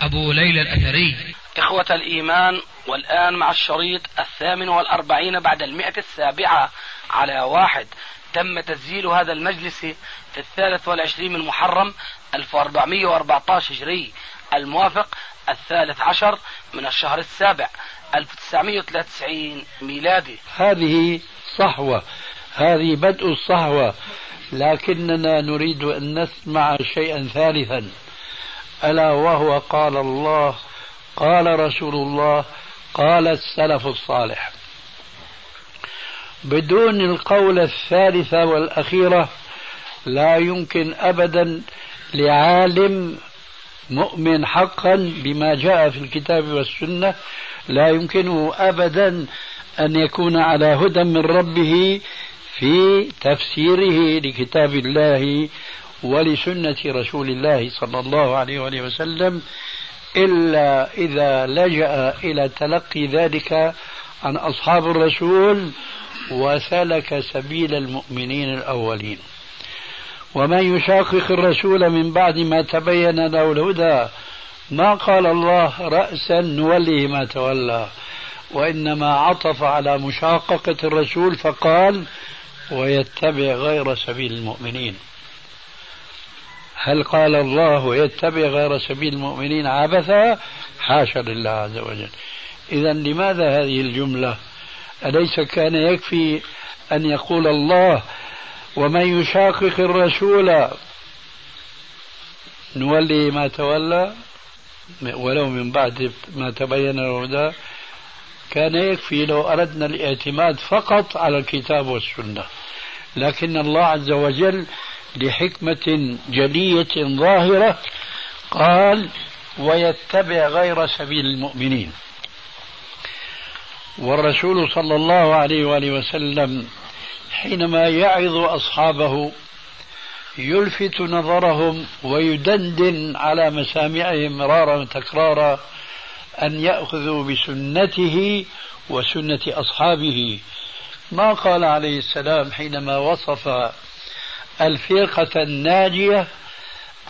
أبو ليلى الأثري. إخوة الإيمان والآن مع الشريط الثامن والأربعين بعد المئة السابعة على واحد. تم تسجيل هذا المجلس في الثالث والعشرين من محرم 1414 هجري الموافق الثالث عشر من الشهر السابع 1993 ميلادي. هذه صحوة هذه بدء الصحوة لكننا نريد أن نسمع شيئا ثالثا. ألا وهو قال الله قال رسول الله قال السلف الصالح. بدون القول الثالثة والأخيرة لا يمكن أبدا لعالم مؤمن حقا بما جاء في الكتاب والسنة. لا يمكنه أبدا أن يكون على هدى من ربه في تفسيره لكتاب الله ولسنة رسول الله صلى الله عليه وآله وسلم إلا إذا لجأ إلى تلقي ذلك عن أصحاب الرسول وسلك سبيل المؤمنين الأولين. ومن يشاقق الرسول من بعد ما تبين له الهدى ما قال الله رأسا نوليه ما تولى وإنما عطف على مشاققة الرسول فقال ويتبع غير سبيل المؤمنين. هل قال الله يتبع غير سبيل المؤمنين عبثا؟ حاشا لله عز وجل. إذا لماذا هذه الجملة؟ أليس كان يكفي أن يقول الله ومن يشاقق الرسول؟ نولي ما تولى ولو من بعد ما تبين الهدى كان يكفي لو أردنا الاعتماد فقط على الكتاب والسنة. لكن الله عز وجل لحكمة جلية ظاهرة قال ويتبع غير سبيل المؤمنين. والرسول صلى الله عليه وآله وسلم حينما يعظ أصحابه يلفت نظرهم ويدندن على مسامعهم مرارا وتكرارا أن يأخذوا بسنته وسنة أصحابه. ما قال عليه السلام حينما وصف الفرقة الناجية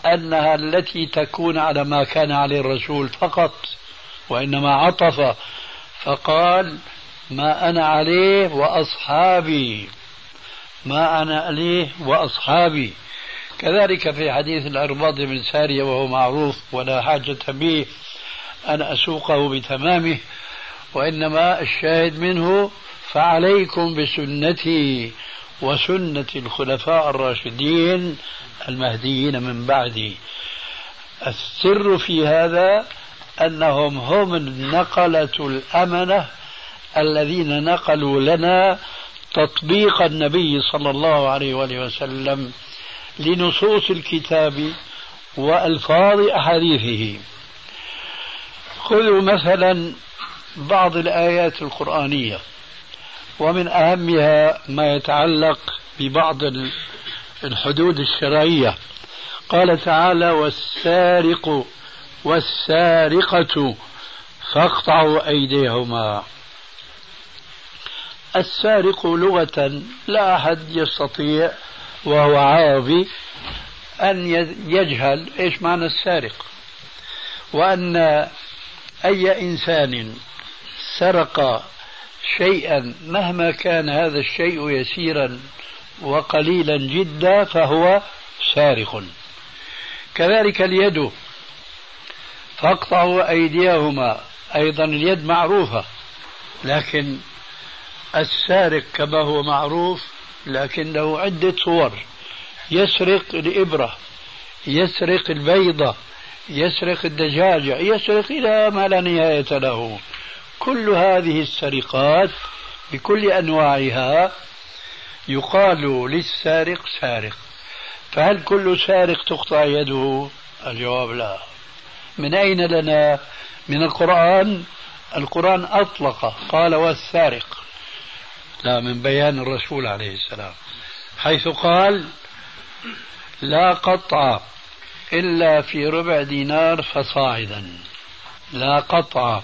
أنها التي تكون على ما كان عليه الرسول فقط وإنما عطف فقال ما أنا عليه وأصحابي ما أنا عليه وأصحابي. كذلك في حديث الأرباض بن سارية وهو معروف ولا حاجة به أن أسوقه بتمامه وإنما الشاهد منه فعليكم بسنتي. وسنة الخلفاء الراشدين المهديين من بعدي السر في هذا أنهم هم النقلة الأمنة الذين نقلوا لنا تطبيق النبي صلى الله عليه وآله وسلم لنصوص الكتاب وألفاظ أحاديثه. خذوا مثلا بعض الآيات القرآنية. ومن أهمها ما يتعلق ببعض الحدود الشرعية. قال تعالى والسارق والسارقة فاقطعوا أيديهما. السارق لغة لا أحد يستطيع وهو عربي أن يجهل إيش معنى السارق؟ وأن أي إنسان سرق شيئا. مهما كان هذا الشيء يسيرا وقليلا جدا فهو سارق. كذلك اليد. فاقطعوا أيديهما. أيضا اليد معروفة لكن السارق كما هو معروف لكن له عدة صور. يسرق الإبرة يسرق البيضة يسرق الدجاجة يسرق إلى ما لا نهاية له. كل هذه السرقات بكل أنواعها يقال للسارق سارق. فهل كل سارق تقطع يده؟ الجواب لا. من أين لنا؟ من القرآن. القرآن أطلق. قال والسارق. لا من بيان الرسول عليه السلام. حيث قال لا قطع إلا في ربع دينار فصاعدا. لا قطع.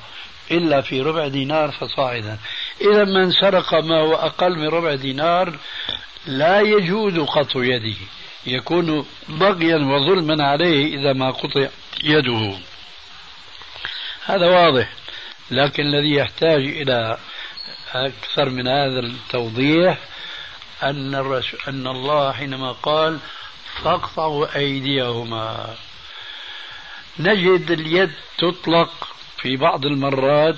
إلا في ربع دينار فصاعدا. إذا من سرق ما هو أقل من ربع دينار لا يجوز قطع يده. يكون بغيا وظلما عليه إذا ما قطع يده. هذا واضح. لكن الذي يحتاج إلى أكثر من هذا التوضيح أن أن الله حينما قال فاقطعوا أيديهما. نجد اليد تطلق في بعض المرات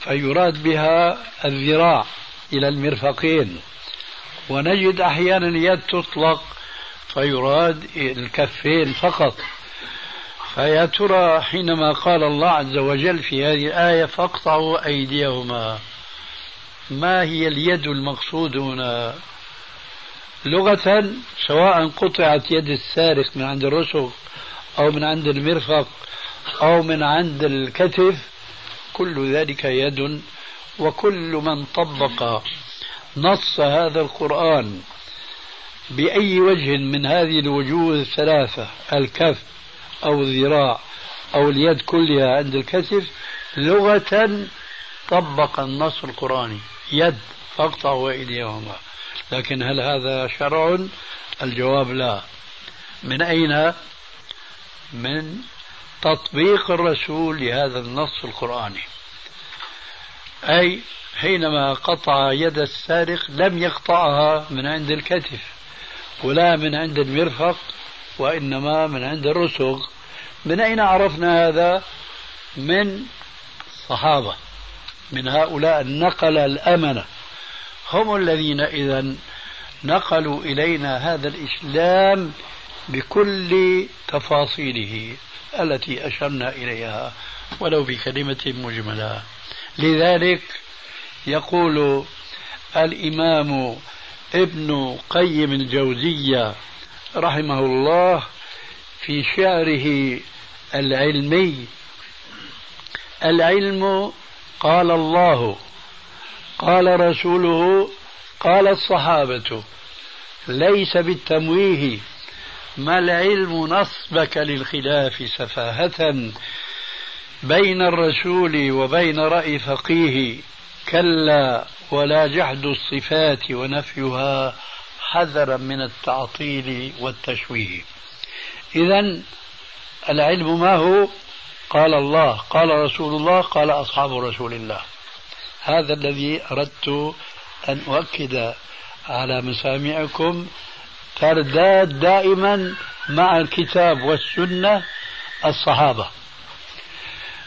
فيراد بها الذراع إلى المرفقين ونجد أحيانا اليد تطلق فيراد الكفين فقط. فيا ترى حينما قال الله عز وجل في هذه الآية فاقطعوا أيديهما. ما هي اليد المقصود هنا؟ لغة سواء قطعت يد السارق من عند الرسغ أو من عند المرفق أو من عند الكتف كل ذلك يد وكل من طبق نص هذا القرآن بأي وجه من هذه الوجوه الثلاثة الكف أو الذراع أو اليد كلها عند الكتف لغة طبق النص القرآني يد فاقطعوا أيديهما. لكن هل هذا شرع؟ الجواب لا. من أين؟ من تطبيق الرسول لهذا النص القرآني. أي حينما قطع يد السارق لم يقطعها من عند الكتف ولا من عند المرفق وإنما من عند الرسغ. من أين عرفنا هذا؟ من صحابة من هؤلاء النقل الأمنة. هم الذين إذا نقلوا إلينا هذا الإسلام بكل تفاصيله التي أشرنا إليها ولو بكلمة مجملة. لذلك يقول الإمام ابن قيم الجوزية رحمه الله في شعره العلمي العلم قال الله قال رسوله قال الصحابة ليس بالتمويه ما العلم نصبك للخلاف سفاهة بين الرسول وبين رأي فقيه؟ كلا ولا جحد الصفات ونفيها حذرا من التعطيل والتشويه. إذا العلم ما هو؟ قال الله قال رسول الله قال أصحاب رسول الله. هذا الذي أردت أن أؤكد على مسامعكم ترداد دائما مع الكتاب والسنة الصحابة.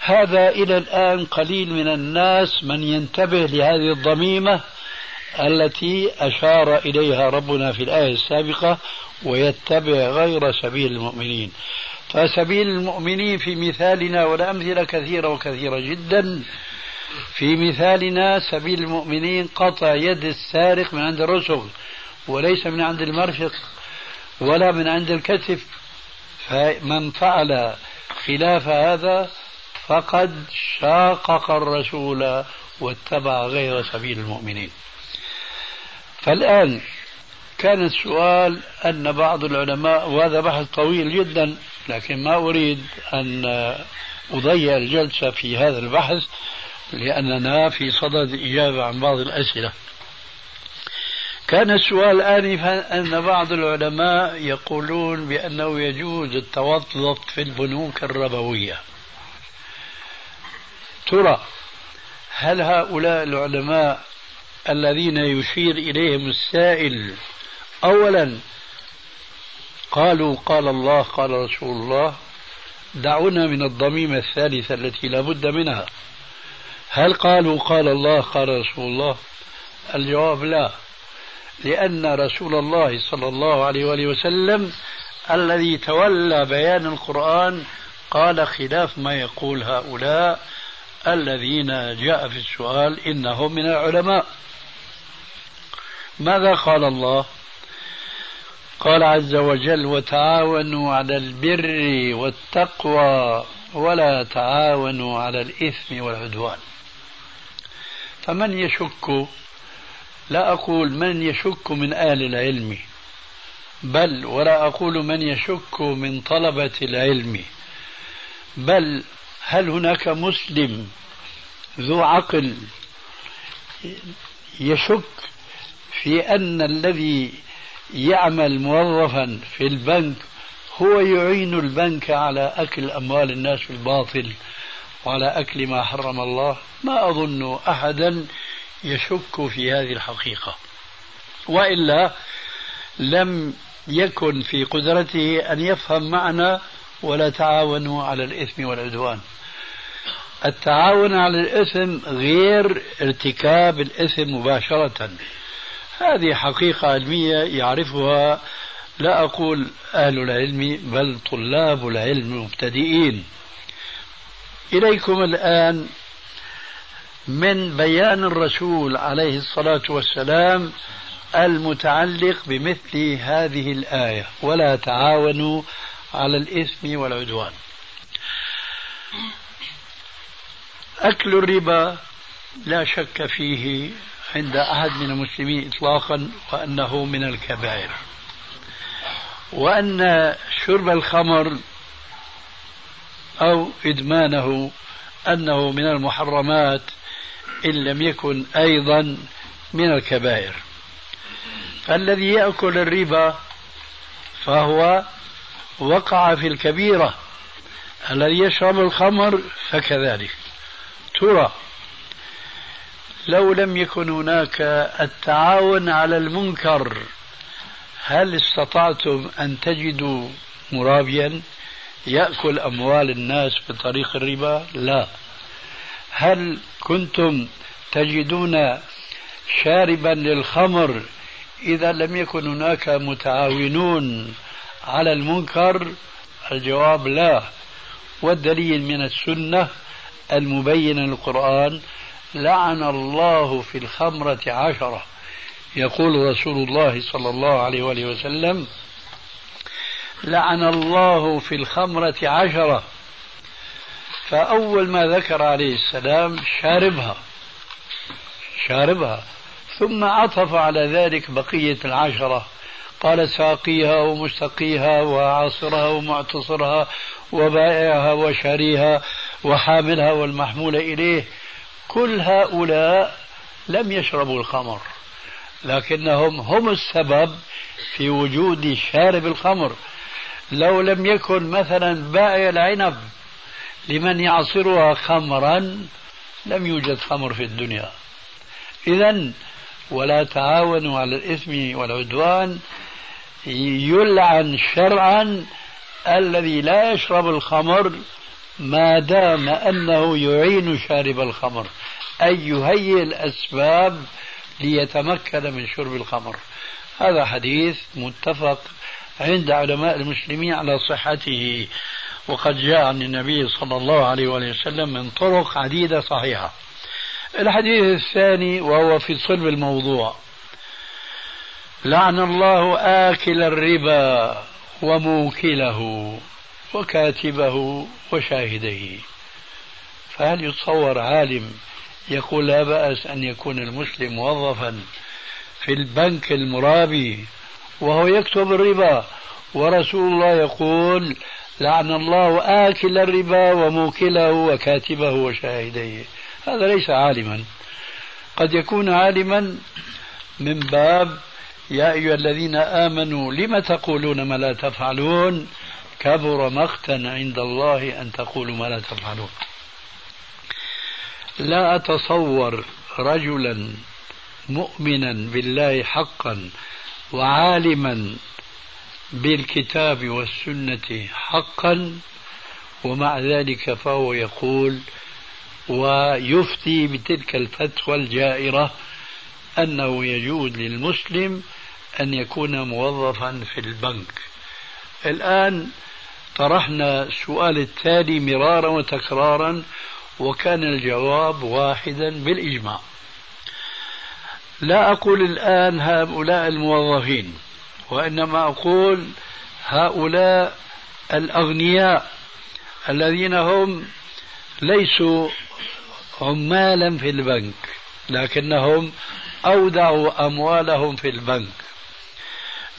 هذا إلى الآن قليل من الناس من ينتبه لهذه الضميمة التي أشار إليها ربنا في الآية السابقة ويتبع غير سبيل المؤمنين. فسبيل المؤمنين في مثالنا والأمثلة كثيرة وكثيرة جدا. في مثالنا سبيل المؤمنين قطع يد السارق من عند الرسل. وليس من عند المرفق ولا من عند الكتف. فمن فعل خلاف هذا فقد شاقق الرسول واتبع غير سبيل المؤمنين. فالآن كان السؤال أن بعض العلماء وهذا بحث طويل جدا لكن ما أريد أن أضيع الجلسة في هذا البحث لأننا في صدد إجابة عن بعض الأسئلة. كان السؤال آنفا أن بعض العلماء يقولون بأنه يجوز التوظف في البنوك الربوية. ترى هل هؤلاء العلماء الذين يشير إليهم السائل أولا قالوا قال الله قال رسول الله دعونا من الضميمة الثالثة التي لا بد منها. هل قالوا قال الله قال رسول الله؟ الجواب لا. لأن رسول الله صلى الله عليه وآله وسلم الذي تولى بيان القرآن قال خلاف ما يقول هؤلاء الذين جاء في السؤال إنهم من العلماء. ماذا قال الله؟ قال عز وجل وتعاونوا على البر والتقوى ولا تعاونوا على الإثم والعدوان فمن يشك لا أقول من يشك من أهل العلم بل ولا أقول من يشك من طلبة العلم بل هل هناك مسلم ذو عقل يشك في أن الذي يعمل موظفا في البنك هو يعين البنك على أكل أموال الناس بالباطل وعلى أكل ما حرم الله؟ ما أظن أحدا يشك في هذه الحقيقة. وإلا لم يكن في قدرته أن يفهم معنى ولا تعاونوا على الإثم والعدوان. التعاون على الإثم غير ارتكاب الإثم مباشرة. هذه حقيقة علمية يعرفها لا أقول أهل العلم بل طلاب العلم المبتدئين. إليكم الآن من بيان الرسول عليه الصلاة والسلام المتعلق بمثل هذه الآية. ولا تعاونوا على الإثم والعدوان. أكل الربا لا شك فيه عند أحد من المسلمين إطلاقا وأنه من الكبائر. وأن شرب الخمر أو إدمانه أنه من المحرمات إن لم يكن أيضا من الكبائر. فالذي يأكل الربا فهو وقع في الكبيرة. الذي يشرب الخمر فكذلك. ترى لو لم يكن هناك التعاون على المنكر هل استطعتم أن تجدوا مرابيا يأكل أموال الناس بطريق الربا؟ لا. هل كنتم تجدون شاربا للخمر إذا لم يكن هناك متعاونون على المنكر؟ الجواب لا. والدليل من السنة المبينة للقرآن لعن الله في الخمرة عشرة. يقول رسول الله صلى الله عليه وآله وسلم لعن الله في الخمرة عشرة. فأول ما ذكر عليه السلام شاربها. شاربها. ثم عطف على ذلك بقية العشرة. قال ساقيها ومستقيها وعاصرها ومعتصرها وبائعها وشاريها وحاملها والمحمول إليه. كل هؤلاء لم يشربوا الخمر. لكنهم هم السبب في وجود شارب الخمر. لو لم يكن مثلا بائع العنب لمن يعصرها خمرا لم يوجد خمر في الدنيا. إذا ولا تعاونوا على الإثم والعدوان يلعن شرعا الذي لا يشرب الخمر ما دام أنه يعين شارب الخمر. أي يهيئ الأسباب ليتمكن من شرب الخمر. هذا حديث متفق عند علماء المسلمين على صحته. وقد جاء عن النبي صلى الله عليه وسلم من طرق عديدة صحيحة. الحديث الثاني وهو في صلب الموضوع. لعن الله آكل الربا وموكله وكاتبه وشاهديه. فهل يتصور عالم يقول لا بأس أن يكون المسلم موظفا في البنك المرابي وهو يكتب الربا ورسول الله يقول لعن الله آكل الربا وموكله وكاتبه وشاهديه. هذا ليس عالما. قد يكون عالما من باب يا أيها الذين آمنوا لم تقولون ما لا تفعلون؟ كبر مقتا عند الله أن تقولوا ما لا تفعلون. لا أتصور رجلا مؤمنا بالله حقا وعالما بالكتاب والسنة حقا ومع ذلك فهو يقول ويفتي بتلك الفتوى الجائرة أنه يجوز للمسلم أن يكون موظفا في البنك. الآن طرحنا السؤال التالي مرارا وتكرارا وكان الجواب واحدا بالإجماع. لا أقول الآن هؤلاء الموظفين وإنما أقول هؤلاء الأغنياء الذين هم ليسوا عمالا في البنك لكنهم أودعوا أموالهم في البنك.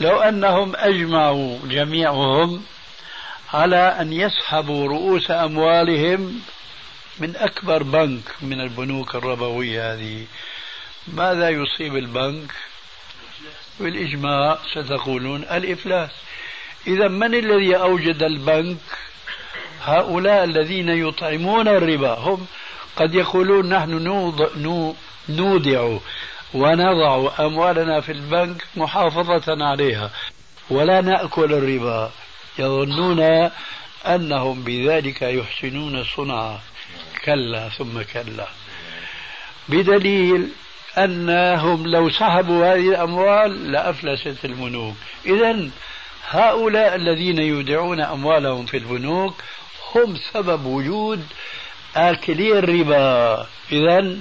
لو أنهم أجمعوا جميعهم على أن يسحبوا رؤوس أموالهم من أكبر بنك من البنوك الربوية هذه ماذا يصيب البنك؟ بالإجماع ستقولون الإفلاس. إذا من الذي أوجد البنك؟ هؤلاء الذين يطعمون الربا. هم قد يقولون نحن نودع ونضع أموالنا في البنك محافظة عليها ولا نأكل الربا. يظنون أنهم بذلك يحسنون صنعا. كلا ثم كلا. بدليل أنهم لو سحبوا هذه الأموال لأفلست البنوك إذا هؤلاء الذين يودعون أموالهم في البنوك هم سبب وجود آكلي الربا. إذا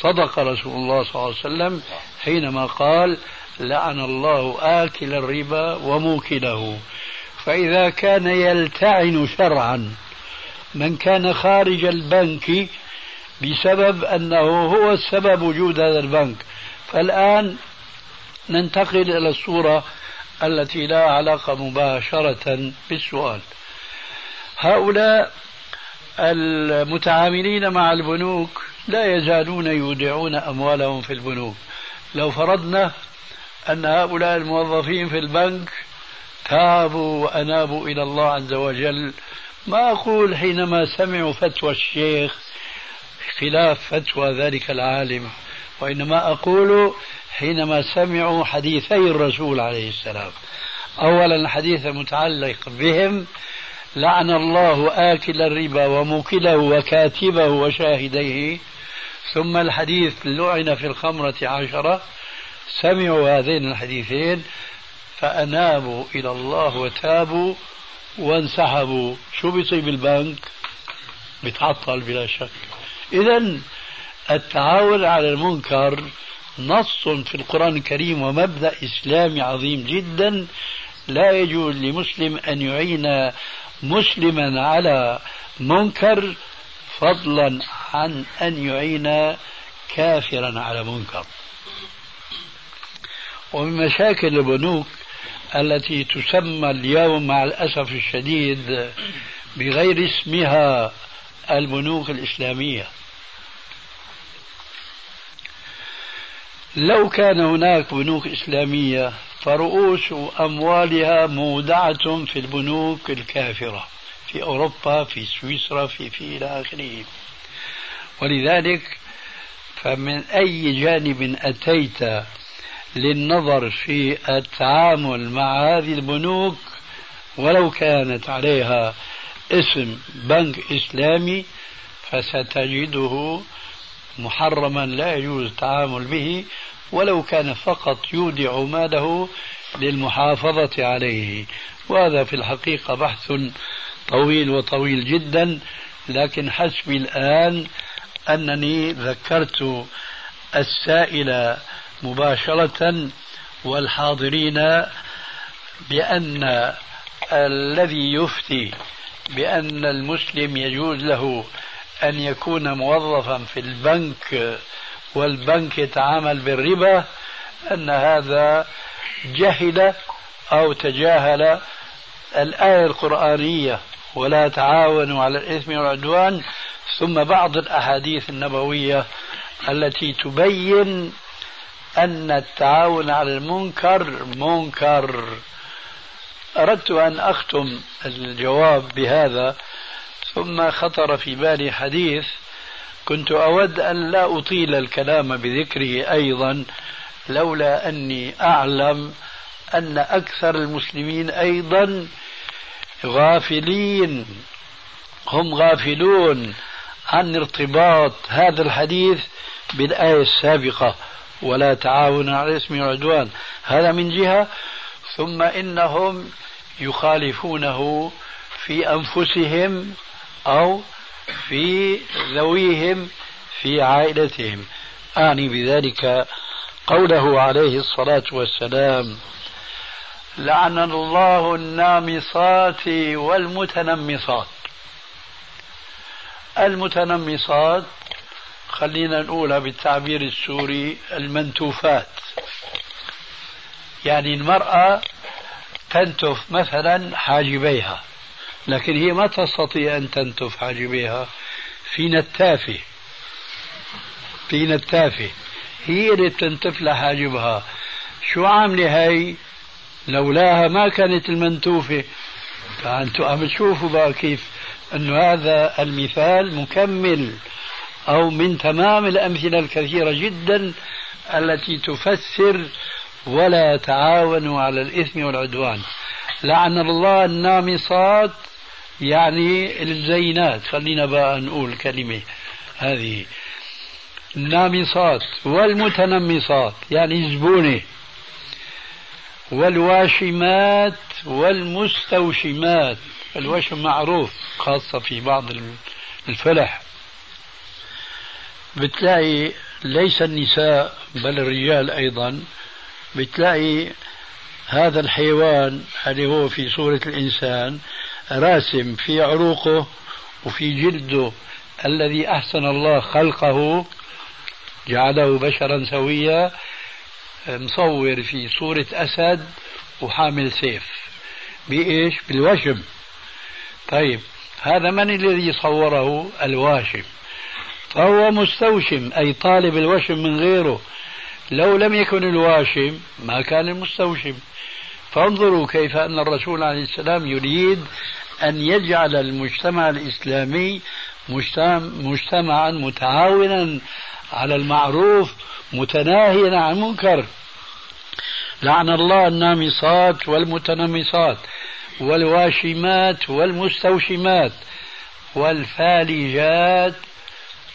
صدق رسول الله صلى الله عليه وسلم حينما قال لعن الله آكل الربا وموكله فإذا كان يلتعن شرعا من كان خارج البنك بسبب أنه هو السبب وجود هذا البنك. فالآن ننتقل إلى الصورة التي لا علاقة مباشرة بالسؤال. هؤلاء المتعاملين مع البنوك لا يزالون يودعون أموالهم في البنوك. لو فرضنا أن هؤلاء الموظفين في البنك تابوا وأنابوا إلى الله عز وجل ما أقول حينما سمعوا فتوى الشيخ خلاف فتوى ذلك العالم. وإنما أقول حينما سمعوا حديثي الرسول عليه السلام أولا الحديث المتعلق بهم لعن الله آكل الربا وموكله وكاتبه وشاهديه ثم الحديث لعن في الخمرة عشرة سمعوا هذين الحديثين فأنابوا إلى الله وتابوا وانسحبوا. شو بيصيب البنك بيتعطل بلا شك. إذا التعاون على المنكر نص في القرآن الكريم ومبدأ إسلامي عظيم جدا. لا يجوز لمسلم أن يعين مسلما على منكر فضلا عن أن يعين كافرا على منكر. ومن مشاكل البنوك التي تسمى اليوم مع الأسف الشديد بغير اسمها البنوك الإسلامية. لو كان هناك بنوك إسلامية فرؤوس أموالها مودعة في البنوك الكافرة في أوروبا في سويسرا في في إلى آخره. ولذلك فمن أي جانب أتيت للنظر في التعامل مع هذه البنوك ولو كانت عليها اسم بنك إسلامي فستجده محرما لا يجوز التعامل به ولو كان فقط يودع ماله للمحافظة عليه. وهذا في الحقيقة بحث طويل وطويل جدا لكن حسبي الآن أنني ذكرت السائل مباشرة والحاضرين بأن الذي يفتي بأن المسلم يجوز له أن يكون موظفا في البنك والبنك يتعامل بالربا أن هذا جهل أو تجاهل الآية القرآنية ولا تعاونوا على الإثم والعدوان. ثم بعض الأحاديث النبوية التي تبين أن التعاون على المنكر منكر. أردت أن أختم الجواب بهذا. ثم خطر في بالي حديث كنت أود أن لا أطيل الكلام بذكره أيضا لولا أني أعلم أن أكثر المسلمين أيضا غافلين هم غافلون عن ارتباط هذا الحديث بالآية السابقة. ولا تعاون على الإثم والعدوان هذا من جهة. ثم إنهم يخالفونه في أنفسهم أو في ذويهم في عائلتهم. أعني بذلك قوله عليه الصلاة والسلام لعن الله النامصات والمتنمصات. المتنمصات خلينا نقولها بالتعبير السوري المنتوفات. يعني المرأة تنتف مثلا حاجبيها. لكن هي ما تستطيع أن تنتف حاجبيها في نتافة في نتافة هي اللي بتنتف لها حاجبها شو عاملة هي لولاها ما كانت المنتوفة. فأنتم عم تشوفوا بقى كيف أنه هذا المثال مكمل أو من تمام الأمثلة الكثيرة جدا التي تفسر ولا تعاونوا على الإثم والعدوان. لعن الله النامصات يعني الزينات خلينا بقى نقول كلمة هذه. النامصات والمتنمصات يعني زبونة والواشمات والمستوشمات. الوشم معروف خاصة في بعض الفلح. بتلاقي ليس النساء بل الرجال أيضا. بتلاقي هذا الحيوان اللي هو في صورة الإنسان راسم في عروقه وفي جلده الذي أحسن الله خلقه جعله بشرا سويا مصور في صورة أسد وحامل سيف. بإيش؟ بالوشم. طيب هذا من الذي صوره؟ الواشم. فهو مستوشم أي طالب الوشم من غيره. لو لم يكن الواشم ما كان المستوشم. فانظروا كيف أن الرسول عليه السلام يريد أن يجعل المجتمع الإسلامي مجتمعا متعاونا على المعروف متناهيا عن المنكر. لعن الله النامصات والمتنمصات والواشمات والمستوشمات والفالجات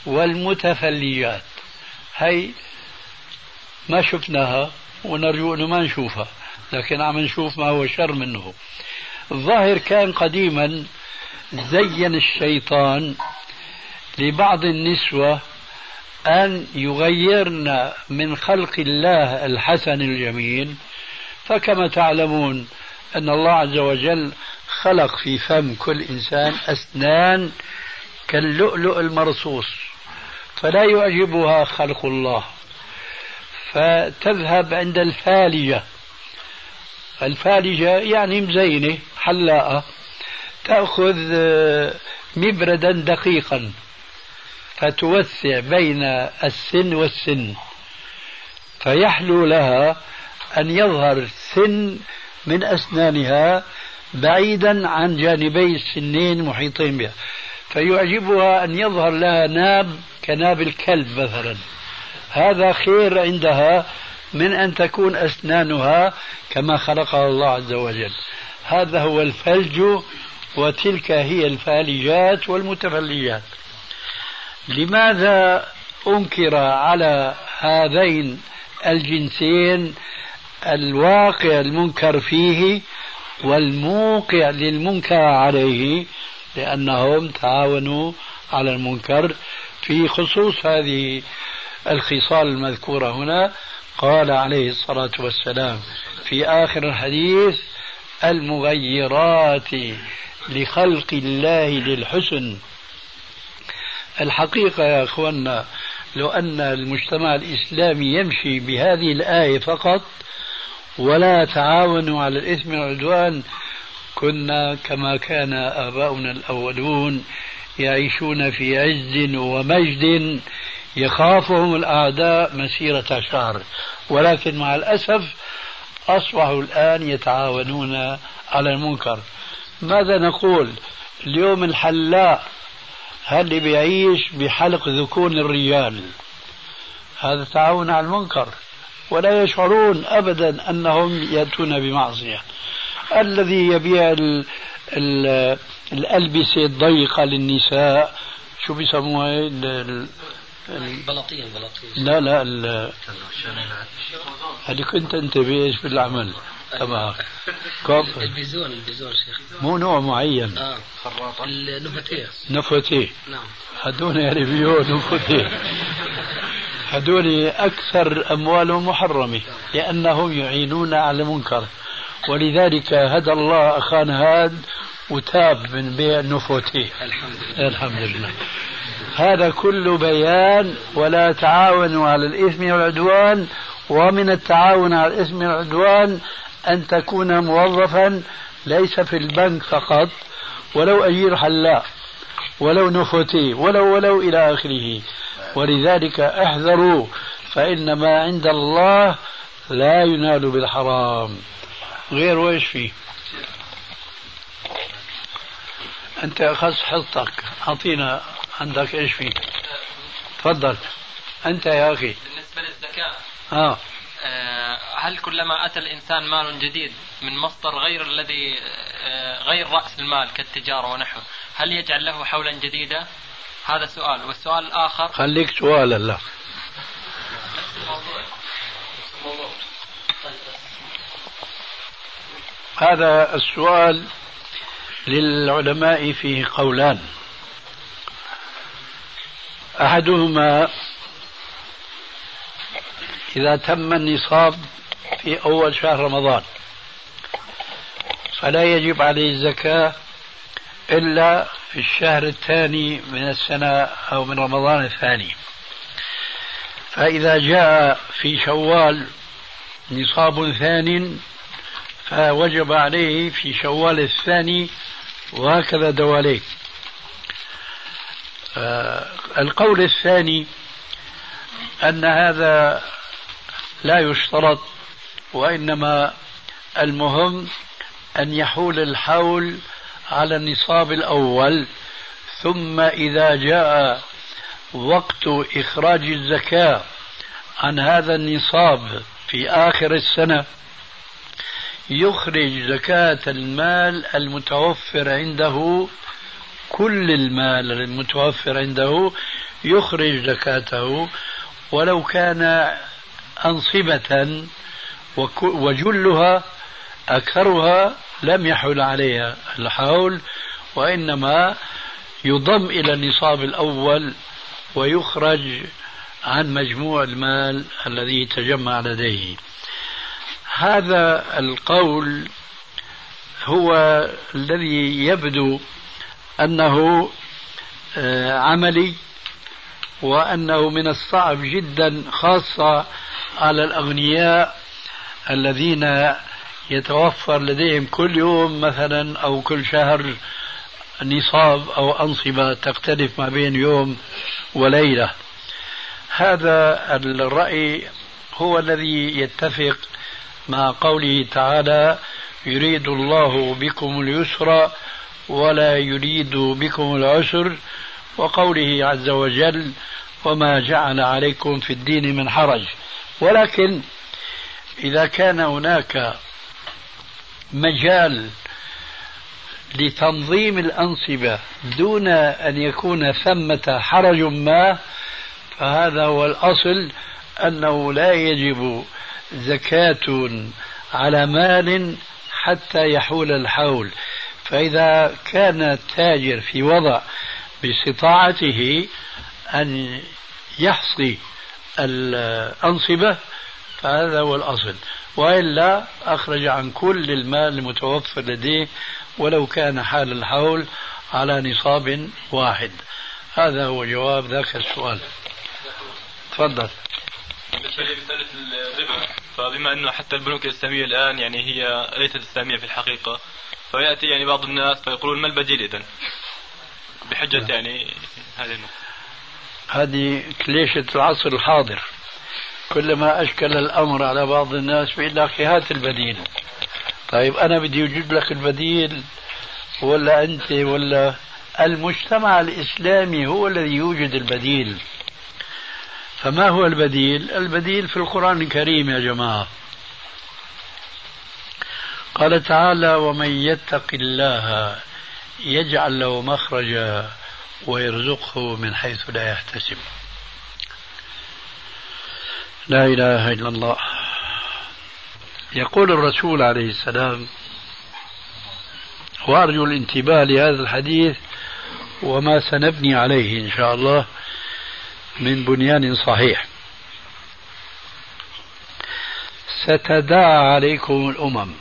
والمتفلجات هي ما شفناها ونرجو إنه ما نشوفها. لكن عم نشوف ما هو شر منه. الظاهر كان قديما زين الشيطان لبعض النسوة أن يغيرن من خلق الله الحسن الجميل. فكما تعلمون أن الله عز وجل خلق في فم كل إنسان أسنان كاللؤلؤ المرصوص فلا يعجبها خلق الله. فتذهب عند الفالجة الفالجة يعني مزينة حلاقة تأخذ مبردا دقيقا فتوسع بين السن والسن فيحلو لها أن يظهر سن من أسنانها بعيدا عن جانبي السنين محيطين بها فيعجبها أن يظهر لها ناب كناب الكلب مثلا. هذا خير عندها من أن تكون أسنانها كما خلقها الله عز وجل. هذا هو الفلج وتلك هي الفالجات والمتفلجات. لماذا أنكر على هذين الجنسين الواقع المنكر فيه والموقع للمنكر عليه؟ لأنهم تعاونوا على المنكر في خصوص هذه الخصال المذكورة هنا قال عليه الصلاة والسلام في آخر الحديث المغيرات لخلق الله للحسن. الحقيقة يا أخوانا لو أن المجتمع الإسلامي يمشي بهذه الآية فقط ولا تعاونوا على الإثم والعدوان كنا كما كان آباؤنا الأولون يعيشون في عز ومجد يخافهم الأعداء مسيرة شهر ولكن مع الأسف أصبحوا الآن يتعاونون على المنكر. ماذا نقول؟ اليوم الحلاق هل بيعيش بحلق ذكون الرجال هذا تعاون على المنكر. ولا يشعرون أبدا أنهم يأتون بمعصية. الذي يبيع ال ال الألبسة الضيقة للنساء شو بيسموها؟ البلاطين البلاطين لا لا هذه كنت أنت بإيش بالعمل تبعك البيزون البيزون شيخ. مو نوع معين. آه. النفتيه نفتيه نعم. هدول يعني بيو نفتيه هدول أكثر أموالهم محرمة لأنهم يعينون على المنكر. ولذلك هدى الله أخانا هاد وتاب من بيع النفوتي الحمد لله. الحمد لله. هذا كله بيان ولا تعاونوا على الإثم والعدوان ومن التعاون على الإثم والعدوان أن تكون موظفا ليس في البنك فقط ولو أجير حلاق ولو نفوتي ولو ولو إلى آخره. ولذلك أحذروا فإن ما عند الله لا ينال بالحرام. غير وإيش فيه؟ أنت أخذت حصتك أعطينا عندك إيش فيه. تفضل. أنت يا أخي. بالنسبة للزكاة. آه. آه هل كلما أتى الإنسان مال جديد من مصدر غير الذي آه غير رأس المال كالتجارة ونحوه هل يجعل له حولا جديدا؟ هذا سؤال. والسؤال الآخر. خليك سؤالا لا هذا السؤال للعلماء فيه قولان. أحدهما إذا تم النصاب في أول شهر رمضان فلا يجب عليه الزكاة إلا في الشهر الثاني من السنة أو من رمضان الثاني. فإذا جاء في شوال نصاب ثان فوجب عليه في شوال الثاني وهكذا دواليك. آه القول الثاني أن هذا لا يشترط وإنما المهم أن يحول الحول على النصاب الأول ثم إذا جاء وقت إخراج الزكاة عن هذا النصاب في آخر السنة يخرج زكاة المال المتوفر عنده كل المال المتوفر عنده يخرج زكاته. ولو كان أنصبة وجلها أكثرها لم يحل عليها الحول وإنما يضم إلى النصاب الأول ويخرج عن مجموع المال الذي تجمع لديه. هذا القول هو الذي يبدو أنه آه، عملي وأنه من الصعب جدا خاصة على الأغنياء الذين يتوفر لديهم كل يوم مثلا أو كل شهر نصاب أو أنصبة تختلف ما بين يوم وليلة. هذا الرأي هو الذي يتفق مع قوله تعالى يريد الله بكم اليسر ولا يريد بكم العسر وقوله عز وجل وما جعل عليكم في الدين من حرج. ولكن إذا كان هناك مجال لتنظيم الأنصبة دون أن يكون ثمة حرج ما فهذا هو الأصل أنه لا يجب زكاة على مال حتى يحول الحول. فإذا كان التاجر في وضع باستطاعته أن يحصي الأنصبة فهذا هو الأصل. وإلا أخرج عن كل المال المتوفر لديه ولو كان حال الحول على نصاب واحد. هذا هو جواب ذاك السؤال. تفضل. بالنسبة لمساله الربا. فبما أنه حتى البنوك الإسلامية الآن يعني هي ليست إسلامية في الحقيقة فيأتي يعني بعض الناس فيقولون ما البديل اذا؟ بحجة يعني هذه النقطة. هذه كليشة العصر الحاضر. كلما أشكل الأمر على بعض الناس بيقول لك هات البديل. طيب أنا بدي أجيب لك البديل ولا أنت ولا المجتمع الإسلامي هو الذي يوجد البديل. فما هو البديل؟ البديل في القرآن الكريم يا جماعة. قال تعالى ومن يتق الله يجعل له مخرجا ويرزقه من حيث لا يحتسب. لا إله إلا الله. يقول الرسول عليه السلام وأرجو الانتباه لهذا الحديث وما سنبني عليه إن شاء الله. من بنيان صحيح. ستداعى عليكم الأمم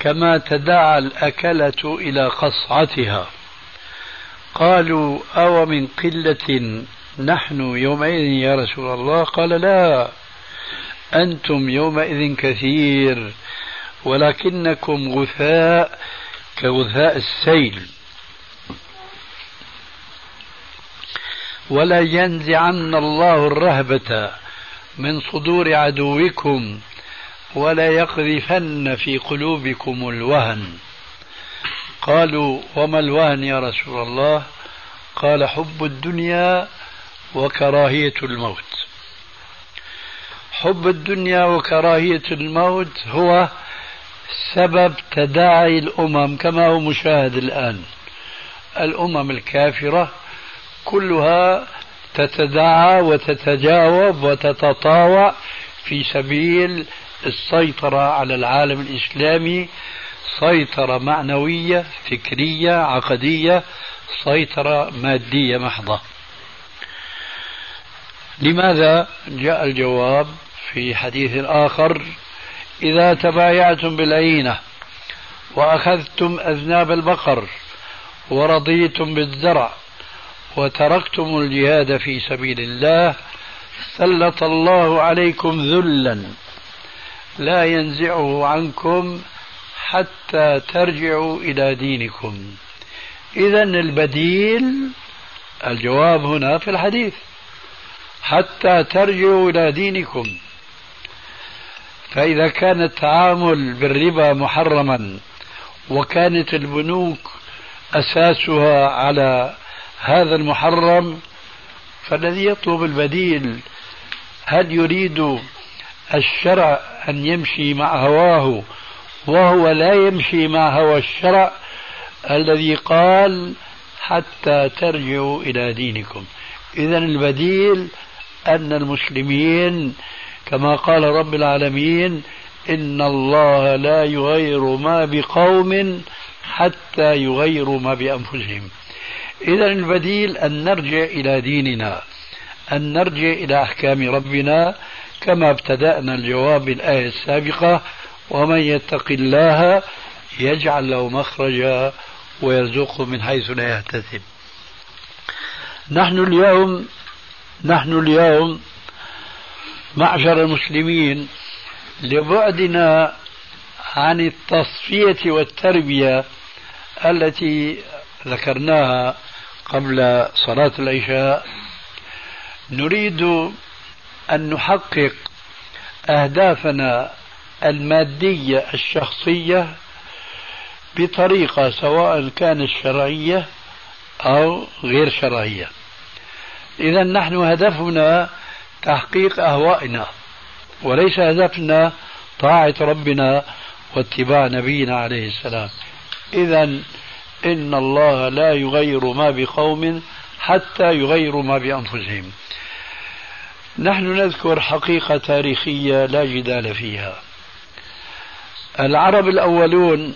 كما تداعى الأكلة إلى قصعتها. قالوا أو من قلة نحن يومئذ يا رسول الله؟ قال لا أنتم يومئذ كثير ولكنكم غثاء كغثاء السيل. ولا ينزعن الله الرهبة من صدور عدوكم ولا يقذفن في قلوبكم الوهن. قالوا وما الوهن يا رسول الله؟ قال حب الدنيا وكراهية الموت. حب الدنيا وكراهية الموت هو سبب تداعي الأمم كما هو مشاهد الآن. الأمم الكافرة كلها تتداعى وتتجاوب وتتطاوع في سبيل السيطرة على العالم الإسلامي سيطرة معنوية فكرية عقدية سيطرة مادية محضة. لماذا جاء الجواب في حديث آخر؟ إذا تبايعتم بالعينة وأخذتم أذناب البقر ورضيتم بالزرع وتركتم الجهاد في سبيل الله سلط الله عليكم ذلا. لا ينزعه عنكم حتى ترجعوا إلى دينكم. إذا البديل الجواب هنا في الحديث حتى ترجعوا إلى دينكم. فإذا كان التعامل بالربا محرما وكانت البنوك أساسها على هذا المحرم فالذي يطلب البديل هل يريد الشرع أن يمشي مع هواه وهو لا يمشي مع هوى الشرع؟ الذي قال حتى ترجعوا إلى دينكم. إذا البديل أن المسلمين كما قال رب العالمين إن الله لا يغير ما بقوم حتى يغيروا ما بأنفسهم. إذا البديل أن نرجع إلى ديننا أن نرجع إلى أحكام ربنا كما ابتدأنا الجواب بالآية السابقة ومن يتق الله يجعل له مخرجا ويرزقه من حيث لا يحتسب. نحن اليوم نحن اليوم معشر المسلمين لبعدنا عن التصفية والتربية التي ذكرناها قبل صلاة العشاء نريد أن نحقق أهدافنا المادية الشخصية بطريقة سواء كانت شرعية أو غير شرعية. إذا نحن هدفنا تحقيق أهوائنا وليس هدفنا طاعة ربنا واتباع نبينا عليه السلام. إذا إن الله لا يغير ما بقوم حتى يغيروا ما بأنفسهم. نحن نذكر حقيقة تاريخية لا جدال فيها. العرب الأولون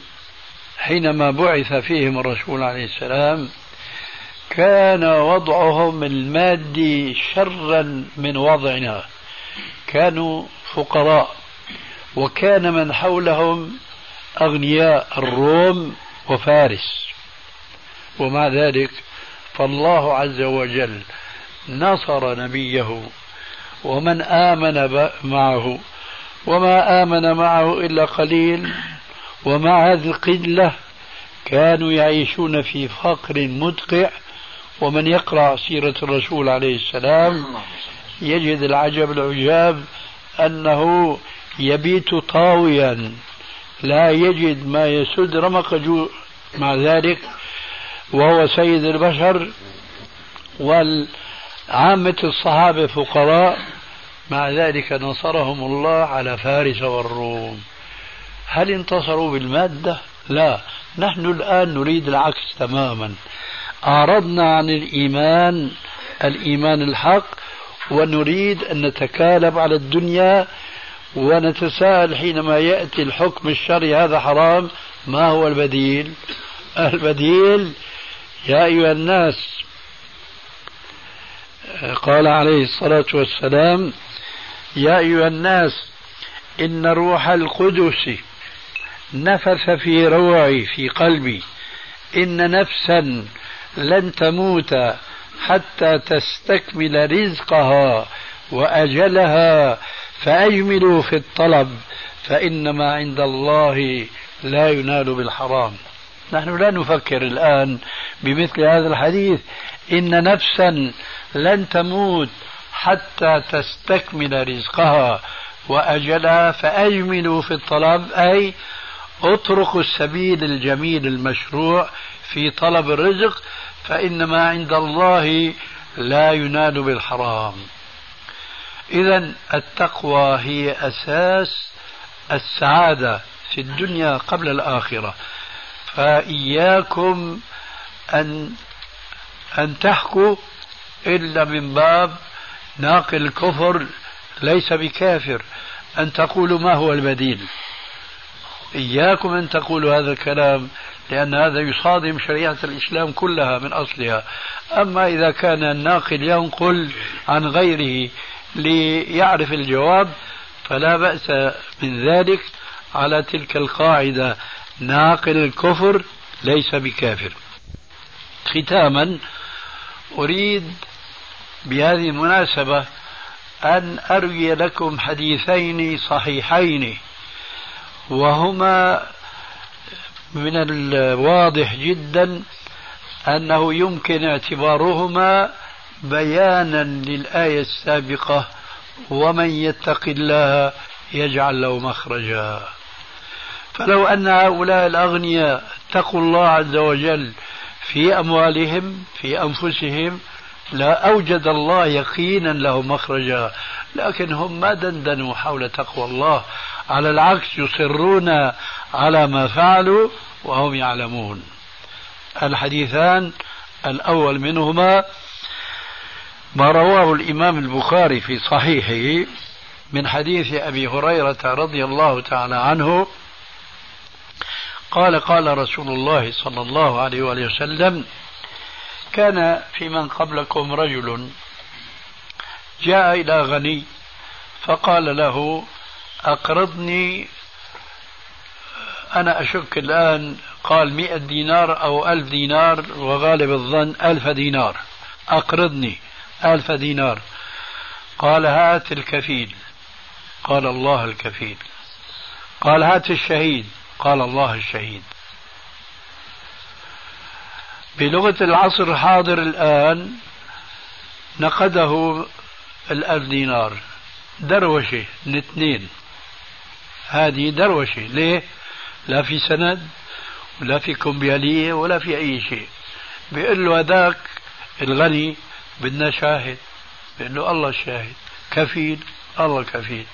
حينما بعث فيهم الرسول عليه السلام كان وضعهم المادي شرا من وضعنا. كانوا فقراء. وكان من حولهم أغنياء الروم وفارس. ومع ذلك فالله عز وجل نصر نبيه ومن آمن معه وما آمن معه إلا قليل ومع هذه القلة كانوا يعيشون في فقر مدقع ومن يقرأ سيرة الرسول عليه السلام يجد العجب العجاب أنه يبيت طاويا لا يجد ما يسد رمق جوع مع ذلك وهو سيد البشر والعامة الصحابة فقراء. مع ذلك نصرهم الله على فارس والروم. هل انتصروا بالمادة؟ لا. نحن الآن نريد العكس تماما. أعرضنا عن الإيمان الإيمان الحق ونريد أن نتكالب على الدنيا ونتساءل حينما يأتي الحكم الشرعي. هذا حرام. ما هو البديل؟ البديل يا أيها الناس قال عليه الصلاة والسلام يا أيها الناس إن روح القدس نفث في روعي في قلبي. إن نفسا لن تموت حتى تستكمل رزقها وأجلها فأجملوا في الطلب فإنما عند الله لا ينال بالحرام. نحن لا نفكر الآن بمثل هذا الحديث. إن نفسا لن تموت حتى تستكمل رزقها. وأجلها فأجملوا في الطلب أي اتركوا السبيل الجميل المشروع في طلب الرزق فإنما عند الله لا ينال بالحرام. إذا التقوى هي أساس السعادة في الدنيا قبل الآخرة. فإياكم أن أن تحكوا إلا من باب ناقل الكفر ليس بكافر أن تقولوا ما هو البديل. إياكم أن تقولوا هذا الكلام لأن هذا يصادم شريعة الإسلام كلها من أصلها. أما إذا كان الناقل ينقل عن غيره ليعرف الجواب فلا بأس من ذلك على تلك القاعدة. ناقل الكفر ليس بكافر. ختاما أريد بهذه المناسبة أن أروي لكم حديثين صحيحين وهما من الواضح جدا أنه يمكن اعتبارهما بيانا للآية السابقة ومن يتق الله يجعل له مخرجا. فلو أن هؤلاء الأغنياء اتقوا الله عز وجل في أموالهم في أنفسهم لا أوجد الله يقينا له مخرجا. لكن هم ما دندنوا حول تقوى الله؟ على العكس يصرون على ما فعلوا وهم يعلمون. الحديثان الأول منهما ما رواه الإمام البخاري في صحيحه من حديث أبي هريرة رضي الله تعالى عنه قال قال رسول الله صلى الله عليه وآله وسلم كان في من قبلكم رجل جاء إلى غني فقال له أقرضني أنا أشك الآن قال مئة دينار أو ألف دينار وغالب الظن ألف دينار. أقرضني ألف دينار. قال هات الكفيل. قال الله الكفيل. قال هات الشهيد. قال الله الشهيد. بلغة العصر الحاضر الآن نقده الألف دينار دروشة من اثنين هذه دروشة. ليه؟ لا في سند ولا في كمبيالية ولا في أي شيء. بيقول له هذاك الغني بدنا شاهد. بيقول له الله الشاهد. كفيل الله كفيل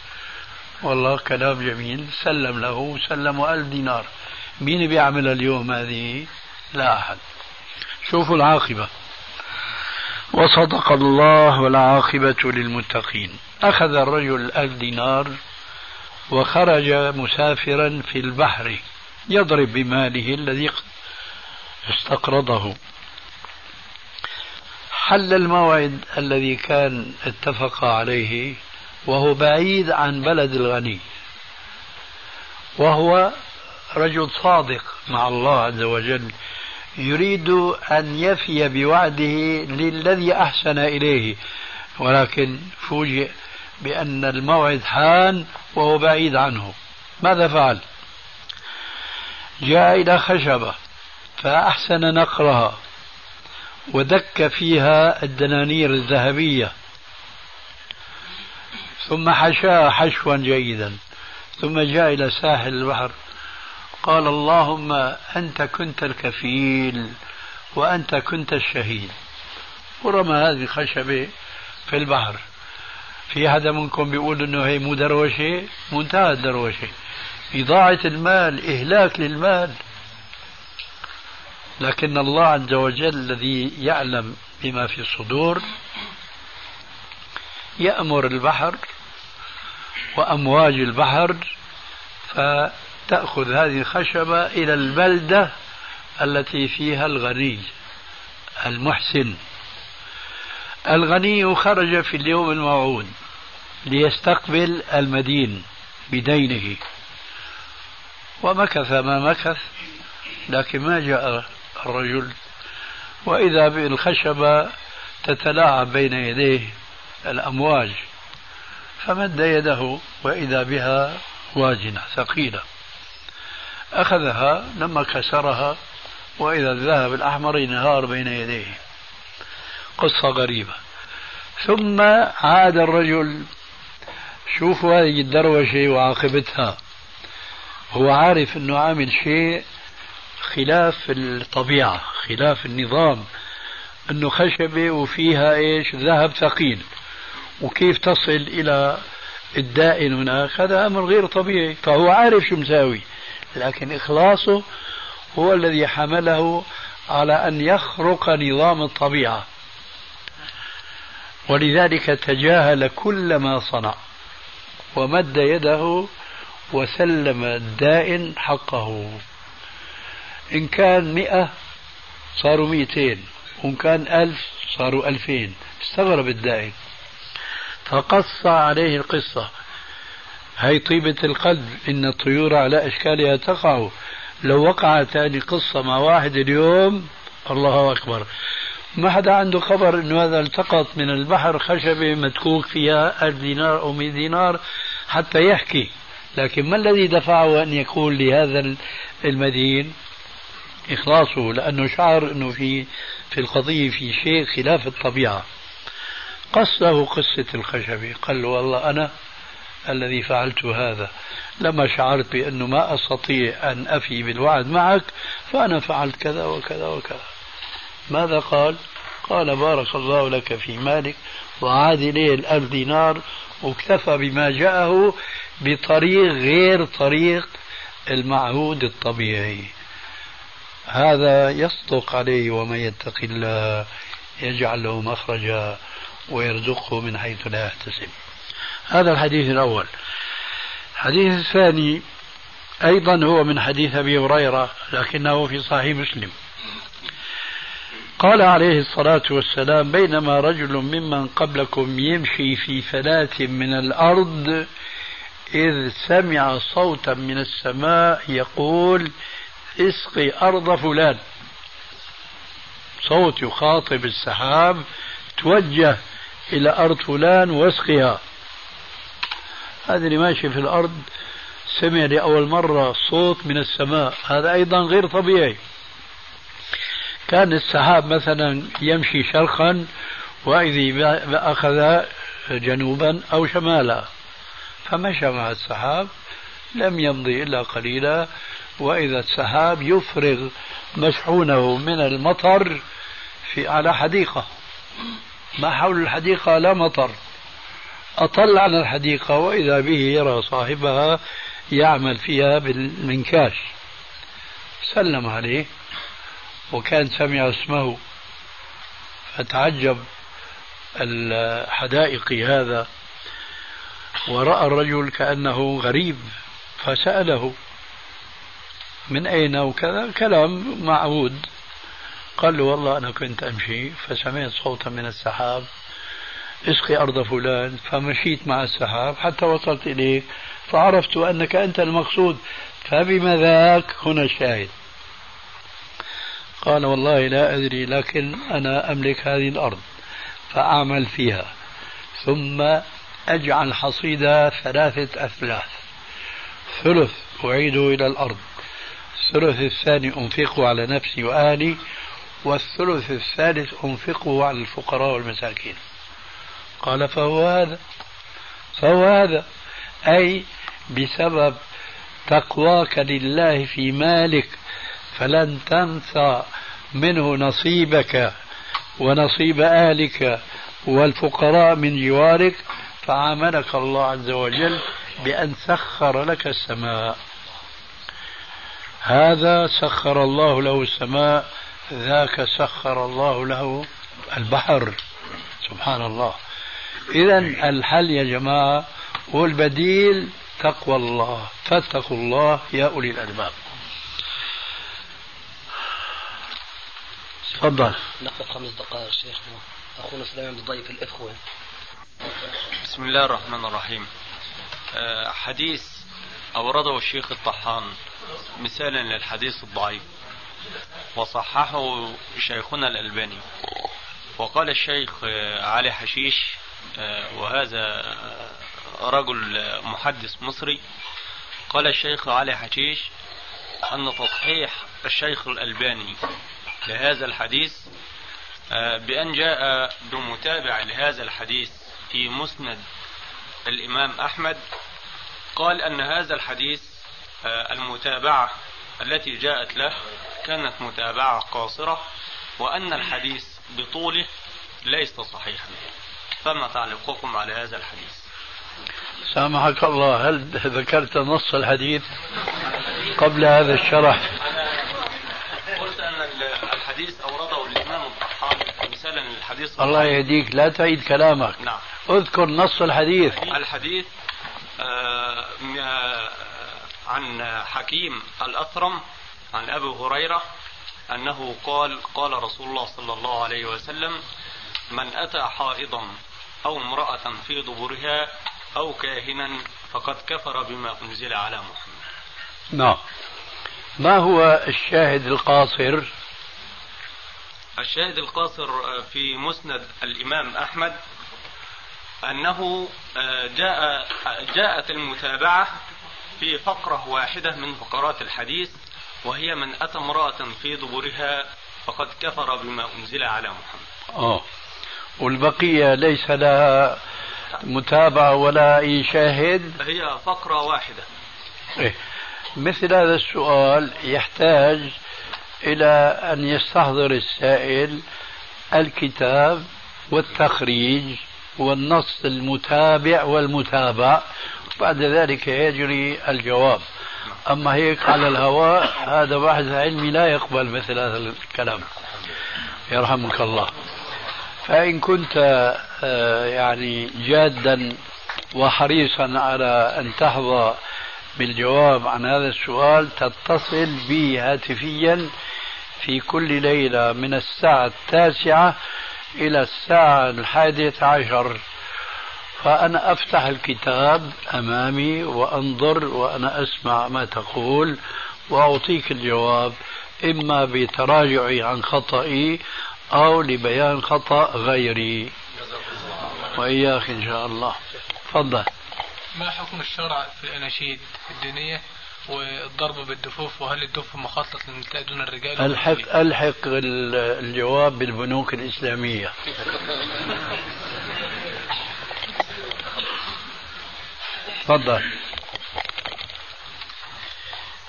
والله كلام جميل. سلم له سلمه ألف دينار. مين بيعمل اليوم هذه؟ لا أحد. شوفوا العاقبة. وصدق الله والعاقبة للمتقين. أخذ الرجل ألف دينار وخرج مسافرا في البحر يضرب بماله الذي استقرضه. حل الموعد الذي كان اتفق عليه وهو بعيد عن بلد الغني. وهو رجل صادق مع الله عز وجل يريد أن يفي بوعده للذي أحسن إليه. ولكن فوجئ بأن الموعد حان وهو بعيد عنه. ماذا فعل؟ جاء إلى خشبة فأحسن نقرها ودك فيها الدنانير الذهبية. ثم حشاها حشوا جيدا ثم جاء إلى ساحل البحر قال اللهم أنت كنت الكفيل وأنت كنت الشهيد. ورمى هذه الخشبة في البحر. في حدا منكم بيقول إنه هي مو دروشة منتهى الدروشة. إضاعة المال إهلاك للمال. لكن الله عز وجل الذي يعلم بما في الصدور يأمر البحر وأمواج البحر فتأخذ هذه الخشبة إلى البلدة التي فيها الغني المحسن. الغني خرج في اليوم الموعود ليستقبل المدين بدينه. ومكث ما مكث لكن ما جاء الرجل. وإذا بالخشبة تتلاعب بين يديه الأمواج. فمد يده وإذا بها واجنة ثقيلة. أخذها لما كسرها وإذا الذهب الأحمر ينهار بين يديه. قصة غريبة. ثم عاد الرجل. شوفوا هذه الدروشة وعاقبتها. هو عارف أنه عامل شيء خلاف الطبيعة خلاف النظام. أنه خشبة وفيها إيش؟ ذهب ثقيل. وكيف تصل إلى الدائن هناك هذا أمر غير طبيعي فهو عارف شو مساوي. لكن إخلاصه هو الذي حمله على أن يخرق نظام الطبيعة. ولذلك تجاهل كل ما صنع ومد يده وسلم الدائن حقه. إن كان مئة صاروا مئتين وإن كان ألف صاروا ألفين. استغرب الدائن. فقص عليه القصة. هي طيبة القلب إن الطيور على أشكالها تقع. لو وقعت هذه القصة مع واحد اليوم الله أكبر. ما حدا عنده خبر إنه هذا التقط من البحر خشبة متكوك فيها ألف دينار أو مئة دينار؟ حتى يحكي. لكن ما الذي دفعه أن يقول لهذا المدين؟ إخلاصه لأنه شعر أنه في في القضية في شيء خلاف الطبيعة قصة قصة الخشبة قال له والله أنا الذي فعلت هذا لما شعرت بأنه ما أستطيع أن أفي بالوعد معك فأنا فعلت كذا وكذا وكذا. ماذا قال؟ قال بارك الله لك في مالك وعاد إليه الألف دينار واكتفى بما جاءه بطريق غير طريق المعهود الطبيعي. هذا يصدق عليه ومن يتق الله يجعل له مخرجا. ويرزقه من حيث لا يحتسب. هذا الحديث الأول. الحديث الثاني أيضا هو من حديث أبي هريرة لكنه في صحيح مسلم. قال عليه الصلاة والسلام بينما رجل ممن قبلكم يمشي في فلاة من الأرض إذ سمع صوتا من السماء يقول اسقي أرض فلان صوت يخاطب السحاب توجه إلى أرض فلان واسقها هذا اللي ماشي في الأرض سمع لأول مرة صوت من السماء. هذا أيضا غير طبيعي. كان السحاب مثلا يمشي شرقا وإذا أخذ جنوبا أو شمالا. فمشى مع السحاب لم يمضي إلا قليلا. وإذا السحاب يفرغ مشحونه من المطر في على حديقة. ما حول الحديقة لا مطر. أطل على الحديقة وإذا به يرى صاحبها يعمل فيها بالمنكاش. سلم عليه وكان سمع اسمه. فتعجب الحدائق هذا. ورأى الرجل كأنه غريب فسأله من أين وكذا؟ كلام معهود. قال له والله أنا كنت أمشي فسمعت صوتا من السحاب اسقي أرض فلان فمشيت مع السحاب حتى وصلت إليك فعرفت أنك أنت المقصود فبما ذاك هنا الشاهد. قال والله لا أدري لكن أنا أملك هذه الأرض فأعمل فيها ثم أجعل حصيدة ثلاثة أثلاث. ثلث أعيده إلى الأرض الثلث الثاني أنفقه على نفسي وأهلي والثلث الثالث أنفقه على الفقراء والمساكين. قال فهو هذا. فهو هذا. أي بسبب تقواك لله في مالك فلن تنسى منه نصيبك ونصيب أهلك والفقراء من جوارك. فعاملك الله عز وجل بأن سخر لك السماء. هذا سخر الله له السماء ذاك سخر الله له البحر. سبحان الله إذا الحل يا جماعة والبديل تقوى الله. فاتقوا الله يا أولي الألباب. تفضل. ناخذ خمس دقائق شيخنا أخونا سليمان ضيف الإخوة. بسم الله الرحمن الرحيم. آه، حديث أورده الشيخ الطحان مثالا للحديث الضعيف. وصححه شيخنا الألباني. وقال الشيخ علي حشيش وهذا رجل محدث مصري قال الشيخ علي حشيش أن تصحيح الشيخ الألباني لهذا الحديث بأن جاء بمتابع لهذا الحديث في مسند الإمام أحمد قال أن هذا الحديث المتابعة التي جاءت له كانت متابعة قاصرة وأن الحديث بطوله ليس صحيحا. فما تعليقكم على هذا الحديث؟ سامحك الله هل ذكرت نص الحديث قبل هذا الشرح؟ قلت أن الحديث أورده الإمام الطحاوي مثالا للحديث. الله يهديك لا تعيد كلامك. نعم. اذكر نص الحديث. الحديث آه، آه، عن حكيم الأثرم عن أبي هريرة أنه قال قال رسول الله صلى الله عليه وسلم من أتى حائضا أو امرأة في دبرها أو كاهنا فقد كفر بما أنزل على محمد. نعم. ما هو الشاهد القاصر؟ الشاهد القاصر في مسند الإمام أحمد أنه جاء جاءت المتابعة في فقرة واحدة من فقرات الحديث وهي من أتى امرأة في دبرها فقد كفر بما أنزل على محمد. آه. والبقية ليس لها متابعة ولا أي شاهد؟ هي فقرة واحدة. إيه. مثل هذا السؤال يحتاج إلى أن يستحضر السائل الكتاب والتخريج والنص المتابع والمتابع. بعد ذلك يجري الجواب. أما هيك على الهواء هذا باحث علمي لا يقبل مثل هذا الكلام. يرحمك الله. فإن كنت آه، يعني جادا وحريصا على أن تحظى بالجواب عن هذا السؤال تتصل بي هاتفيا في كل ليلة من الساعة التاسعة إلى الساعة الحادية عشر. فأنا أفتح الكتاب أمامي وأنظر وأنا أسمع ما تقول وأعطيك الجواب إما بتراجعي عن خطئي أو لبيان خطأ غيري. وإياك إن شاء الله. تفضل. ما حكم الشرع في الأناشيد الدينية والضرب بالدفوف؟ وهل الدف مخصص للنساء دون الرجال؟ الحق ألحق الجواب بالبنوك الإسلامية. تفضل.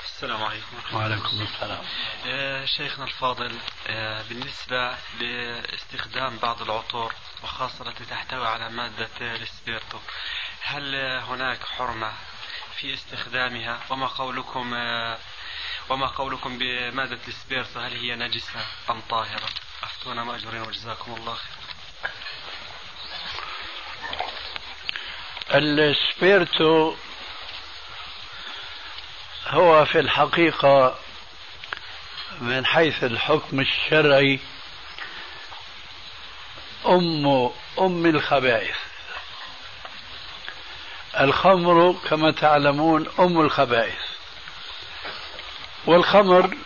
السلام عليكم. وعليكم السلام. آه، شيخنا الفاضل آه، بالنسبة لاستخدام بعض العطور وخاصة التي تحتوي على مادة السبيرتو هل هناك حرمة في استخدامها؟ وما قولكم آه، وما قولكم بمادة السبيرتو هل هي نجسة أم طاهرة؟ أفتونا مأجورين وجزاكم الله خير السبيرتو هو في الحقيقة من حيث الحكم الشرعي أم أم الخبائث. الخمر كما تعلمون أم الخبائث. والخمر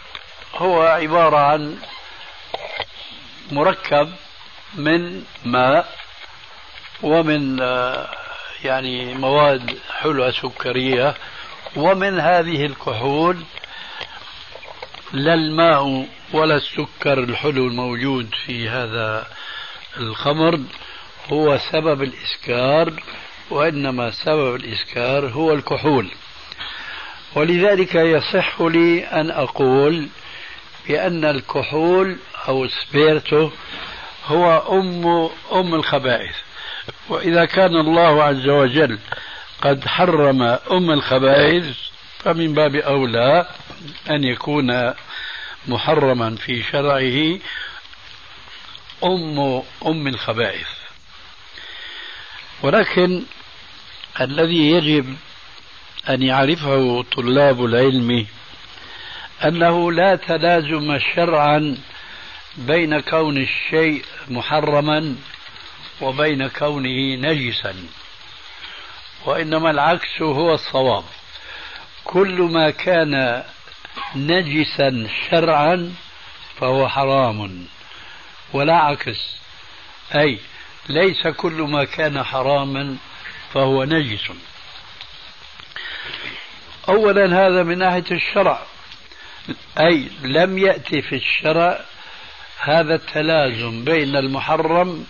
هو عبارة عن مركب من ماء ومن آه، يعني مواد حلوة سكرية. ومن هذه الكحول لا الماء ولا السكر الحلو الموجود في هذا الخمر هو سبب الإسكار وإنما سبب الإسكار هو الكحول. ولذلك يصح لي أن أقول بأن الكحول أو السبيرتو هو أم أم الخبائث. وإذا كان الله عز وجل قد حرم أم الخبائث فمن باب أولى أن يكون محرما في شرعه أم أم الخبائث. ولكن الذي يجب أن يعرفه طلاب العلم أنه لا تلازم شرعا بين كون الشيء محرما وبين كونه نجسا. وإنما العكس هو الصواب. كل ما كان نجسا شرعا فهو حرام ولا عكس. أي ليس كل ما كان حراما فهو نجس. أولا هذا من ناحية الشرع. أي لم يأتي في الشرع هذا التلازم بين المحرم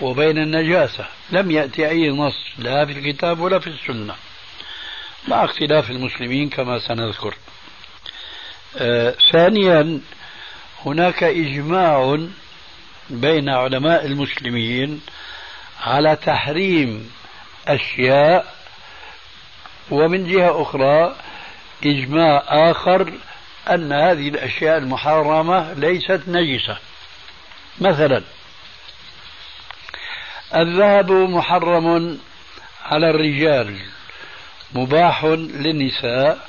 وبين النجاسة. لم يأتي أي نص لا في الكتاب ولا في السنة. مع اختلاف المسلمين كما سنذكر. آه ثانيا هناك إجماع بين علماء المسلمين على تحريم أشياء ومن جهة أخرى إجماع آخر أن هذه الأشياء المحرمة ليست نجسة. مثلا الذهب محرم على الرجال مباح للنساء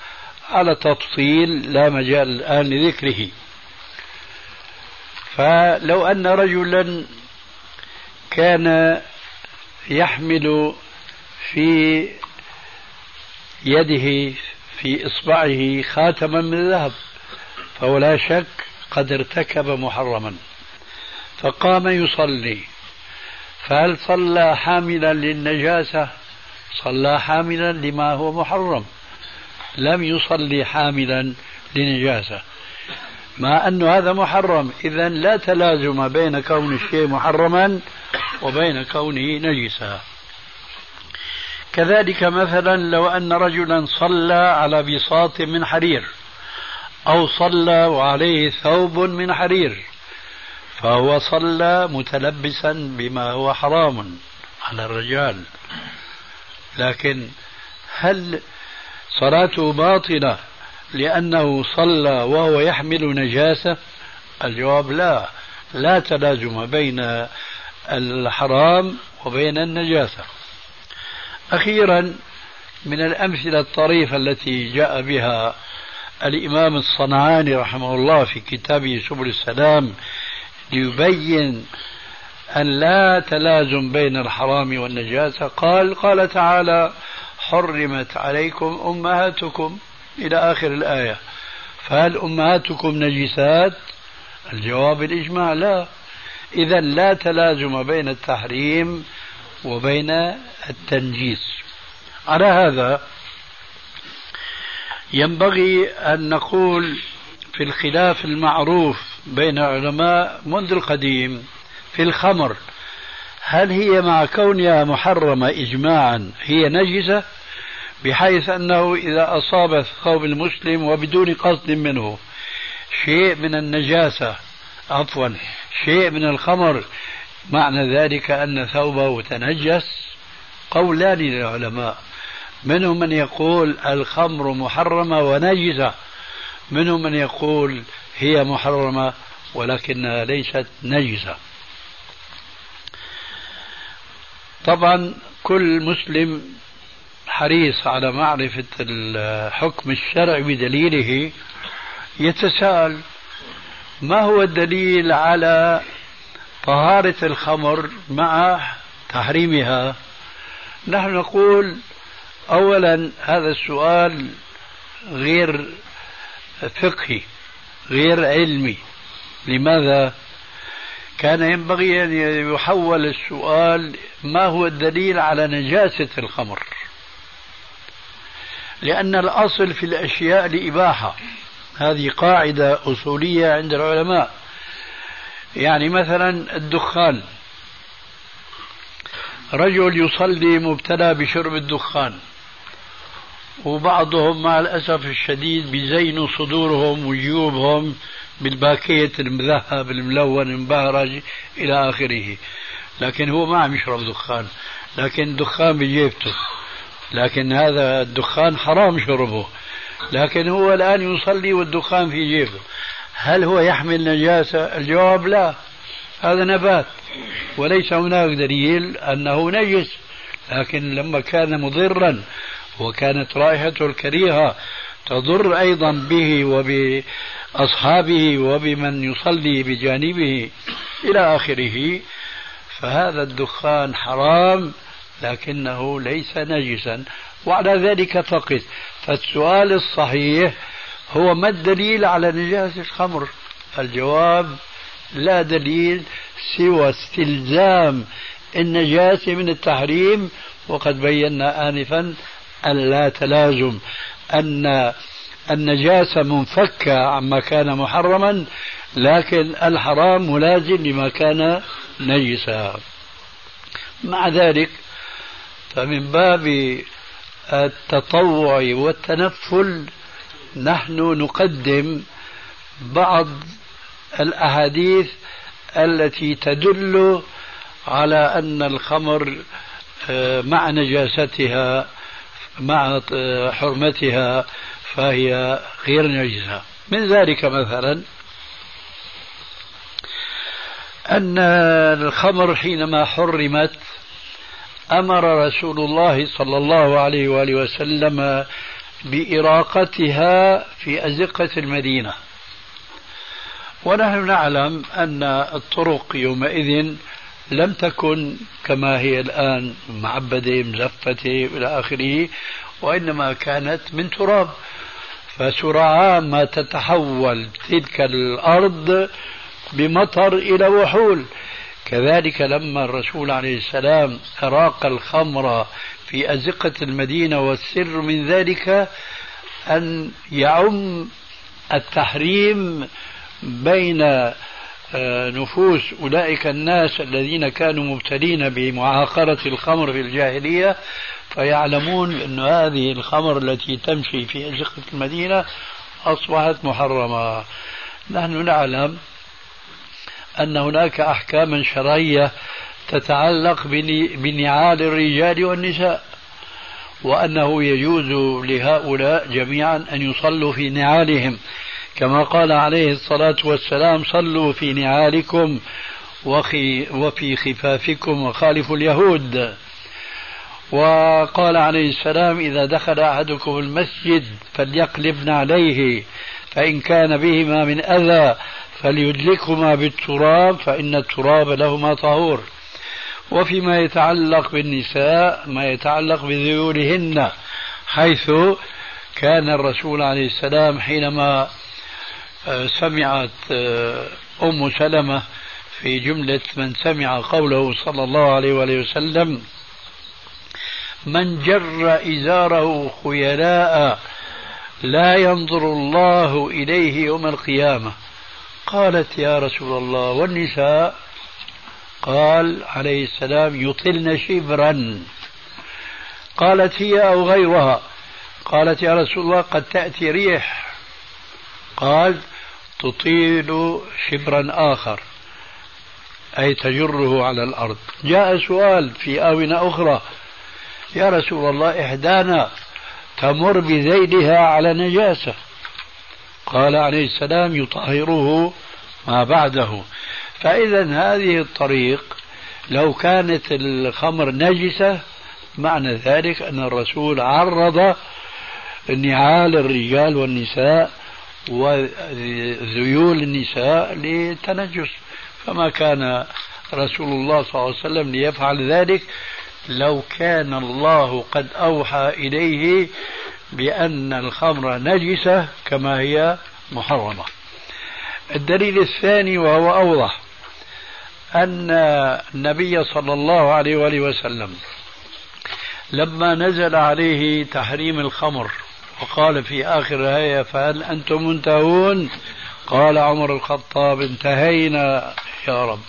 على تفصيل لا مجال الآن لذكره. فلو أن رجلا كان يحمل في يده في إصبعه خاتما من ذهب فهو لا شك قد ارتكب محرما. فقام يصلي. فهل صلى حاملا للنجاسة؟ صلى حاملا لما هو محرم. لم يصلي حاملا لنجاسة مع أن هذا محرم إذا لا تلازم بين كون الشيء محرما وبين كونه نجسا. كذلك مثلا لو أن رجلا صلى على بساط من حرير أو صلى وعليه ثوب من حرير فهو صلى متلبسا بما هو حرام على الرجال. لكن هل صلاته باطلة لأنه صلى وهو يحمل نجاسة؟ الجواب لا. لا تلازم بين الحرام وبين النجاسة. أخيرا من الأمثلة الطريفة التي جاء بها الإمام الصنعاني رحمه الله في كتابه سبل السلام ليبين أن لا تلازم بين الحرام والنجاسة. قال قال تعالى حرمت عليكم أمهاتكم. إلى آخر الآية. فهل أمهاتكم نجسات؟ الجواب الإجماع لا. إذا لا تلازم بين التحريم وبين التنجيس. على هذا ينبغي أن نقول في الخلاف المعروف بين العلماء منذ القديم في الخمر. هل هي مع كونها محرمة إجماعا هي نجسة؟ بحيث أنه إذا أصاب ثوب المسلم وبدون قصد منه شيء من النجاسة عفوا شيء من الخمر معنى ذلك أن ثوبه تنجس؟ قولان للعلماء منهم من يقول الخمر محرمة ونجسة. منهم من يقول هي محرمة ولكنها ليست نجسة طبعا كل مسلم حريص على معرفة الحكم الشرعي بدليله يتساءل ما هو الدليل على طهارة الخمر مع تحريمها؟ نحن نقول أولا هذا السؤال غير فقهي. غير علمي. لماذا؟ كان ينبغي أن يحول السؤال ما هو الدليل على نجاسة الخمر. لأن الأصل في الأشياء لإباحة هذه قاعدة أصولية عند العلماء. يعني مثلا الدخان. رجل يصلي مبتلى بشرب الدخان. وبعضهم مع الأسف الشديد بيزينوا صدورهم وجيوبهم بالباكية المذهب الملون المبهرج إلى آخره. لكن هو ما عم يشرب دخان. لكن الدخان بجيبته. لكن هذا الدخان حرام شربه. لكن هو الآن يصلي والدخان في جيبه. هل هو يحمل نجاسة؟ الجواب لا. هذا نبات. وليس هناك دليل أنه نجس. لكن لما كان مضرا وكانت رائحته الكريهة تضر أيضا به وبأصحابه وبمن يصلي بجانبه إلى آخره فهذا الدخان حرام لكنه ليس نجسا وعلى ذلك فقط فالسؤال الصحيح هو ما الدليل على نجاسة الخمر؟ الجواب لا دليل سوى استلزام النجاسة من التحريم وقد بينا آنفا أن لا تلازم أن النجاسة منفكة عما كان محرما لكن الحرام ملازم لما كان نجسا. مع ذلك فمن باب التطوع والتنفل نحن نقدم بعض الأحاديث التي تدل على أن الخمر آه، مع نجاستها مع حرمتها فهي غير نجسه من ذلك مثلا أن الخمر حينما حرمت أمر رسول الله صلى الله عليه وآله وسلم بإراقتها في أزقة المدينة. ونحن نعلم أن الطرق يومئذ لم تكن كما هي الآن معبدة مزفته إلى آخره وإنما كانت من تراب. فسرعان ما تتحول تلك الأرض بمطر إلى وحول. كذلك لما الرسول عليه السلام أراق الخمر في أزقة المدينة والسر من ذلك أن يعم التحريم بين نفوس أولئك الناس الذين كانوا مبتلين بمعاقرة الخمر في الجاهلية فيعلمون أن هذه الخمر التي تمشي في أزقة المدينة أصبحت محرمة. نحن نعلم أن هناك أحكاما شرعية تتعلق بنعال الرجال والنساء وأنه يجوز لهؤلاء جميعا أن يصلوا في نعالهم. كما قال عليه الصلاة والسلام صلوا في نعالكم وخي وفي خفافكم وخالفوا اليهود. وقال عليه السلام إذا دخل أحدكم المسجد فليقلب عليه فإن كان بهما من أذى فليدلكهما بالتراب فإن التراب لهما طهور. وفيما يتعلق بالنساء ما يتعلق بذيولهن حيث كان الرسول عليه السلام حينما سمعت آه، أم سلمة في جملة من سمع قوله صلى الله عليه وآله وسلم من جر إزاره خيلاء لا ينظر الله إليه يوم القيامة. قالت يا رسول الله والنساء؟ قال عليه السلام يطلن شبرا. قالت هي أو غيرها؟ قالت يا رسول الله قد تأتي ريح. قال تطيل شبرا آخر أي تجره على الأرض. جاء سؤال في آونة أخرى يا رسول الله إحدانا تمر بذيلها على نجاسة. قال عليه السلام يطهره ما بعده. فإذا هذه الطريق لو كانت الخمر نجسة معنى ذلك أن الرسول عرض نعال الرجال والنساء وذيول النساء للتنجس فما كان رسول الله صلى الله عليه وسلم ليفعل ذلك لو كان الله قد أوحى إليه بأن الخمر نجسة كما هي محرمة. الدليل الثاني وهو أوضح أن النبي صلى الله عليه وآله وسلم لما نزل عليه تحريم الخمر وقال في آخر الآية فهل أنتم منتهون؟ قال عمر الخطاب انتهينا يا رب.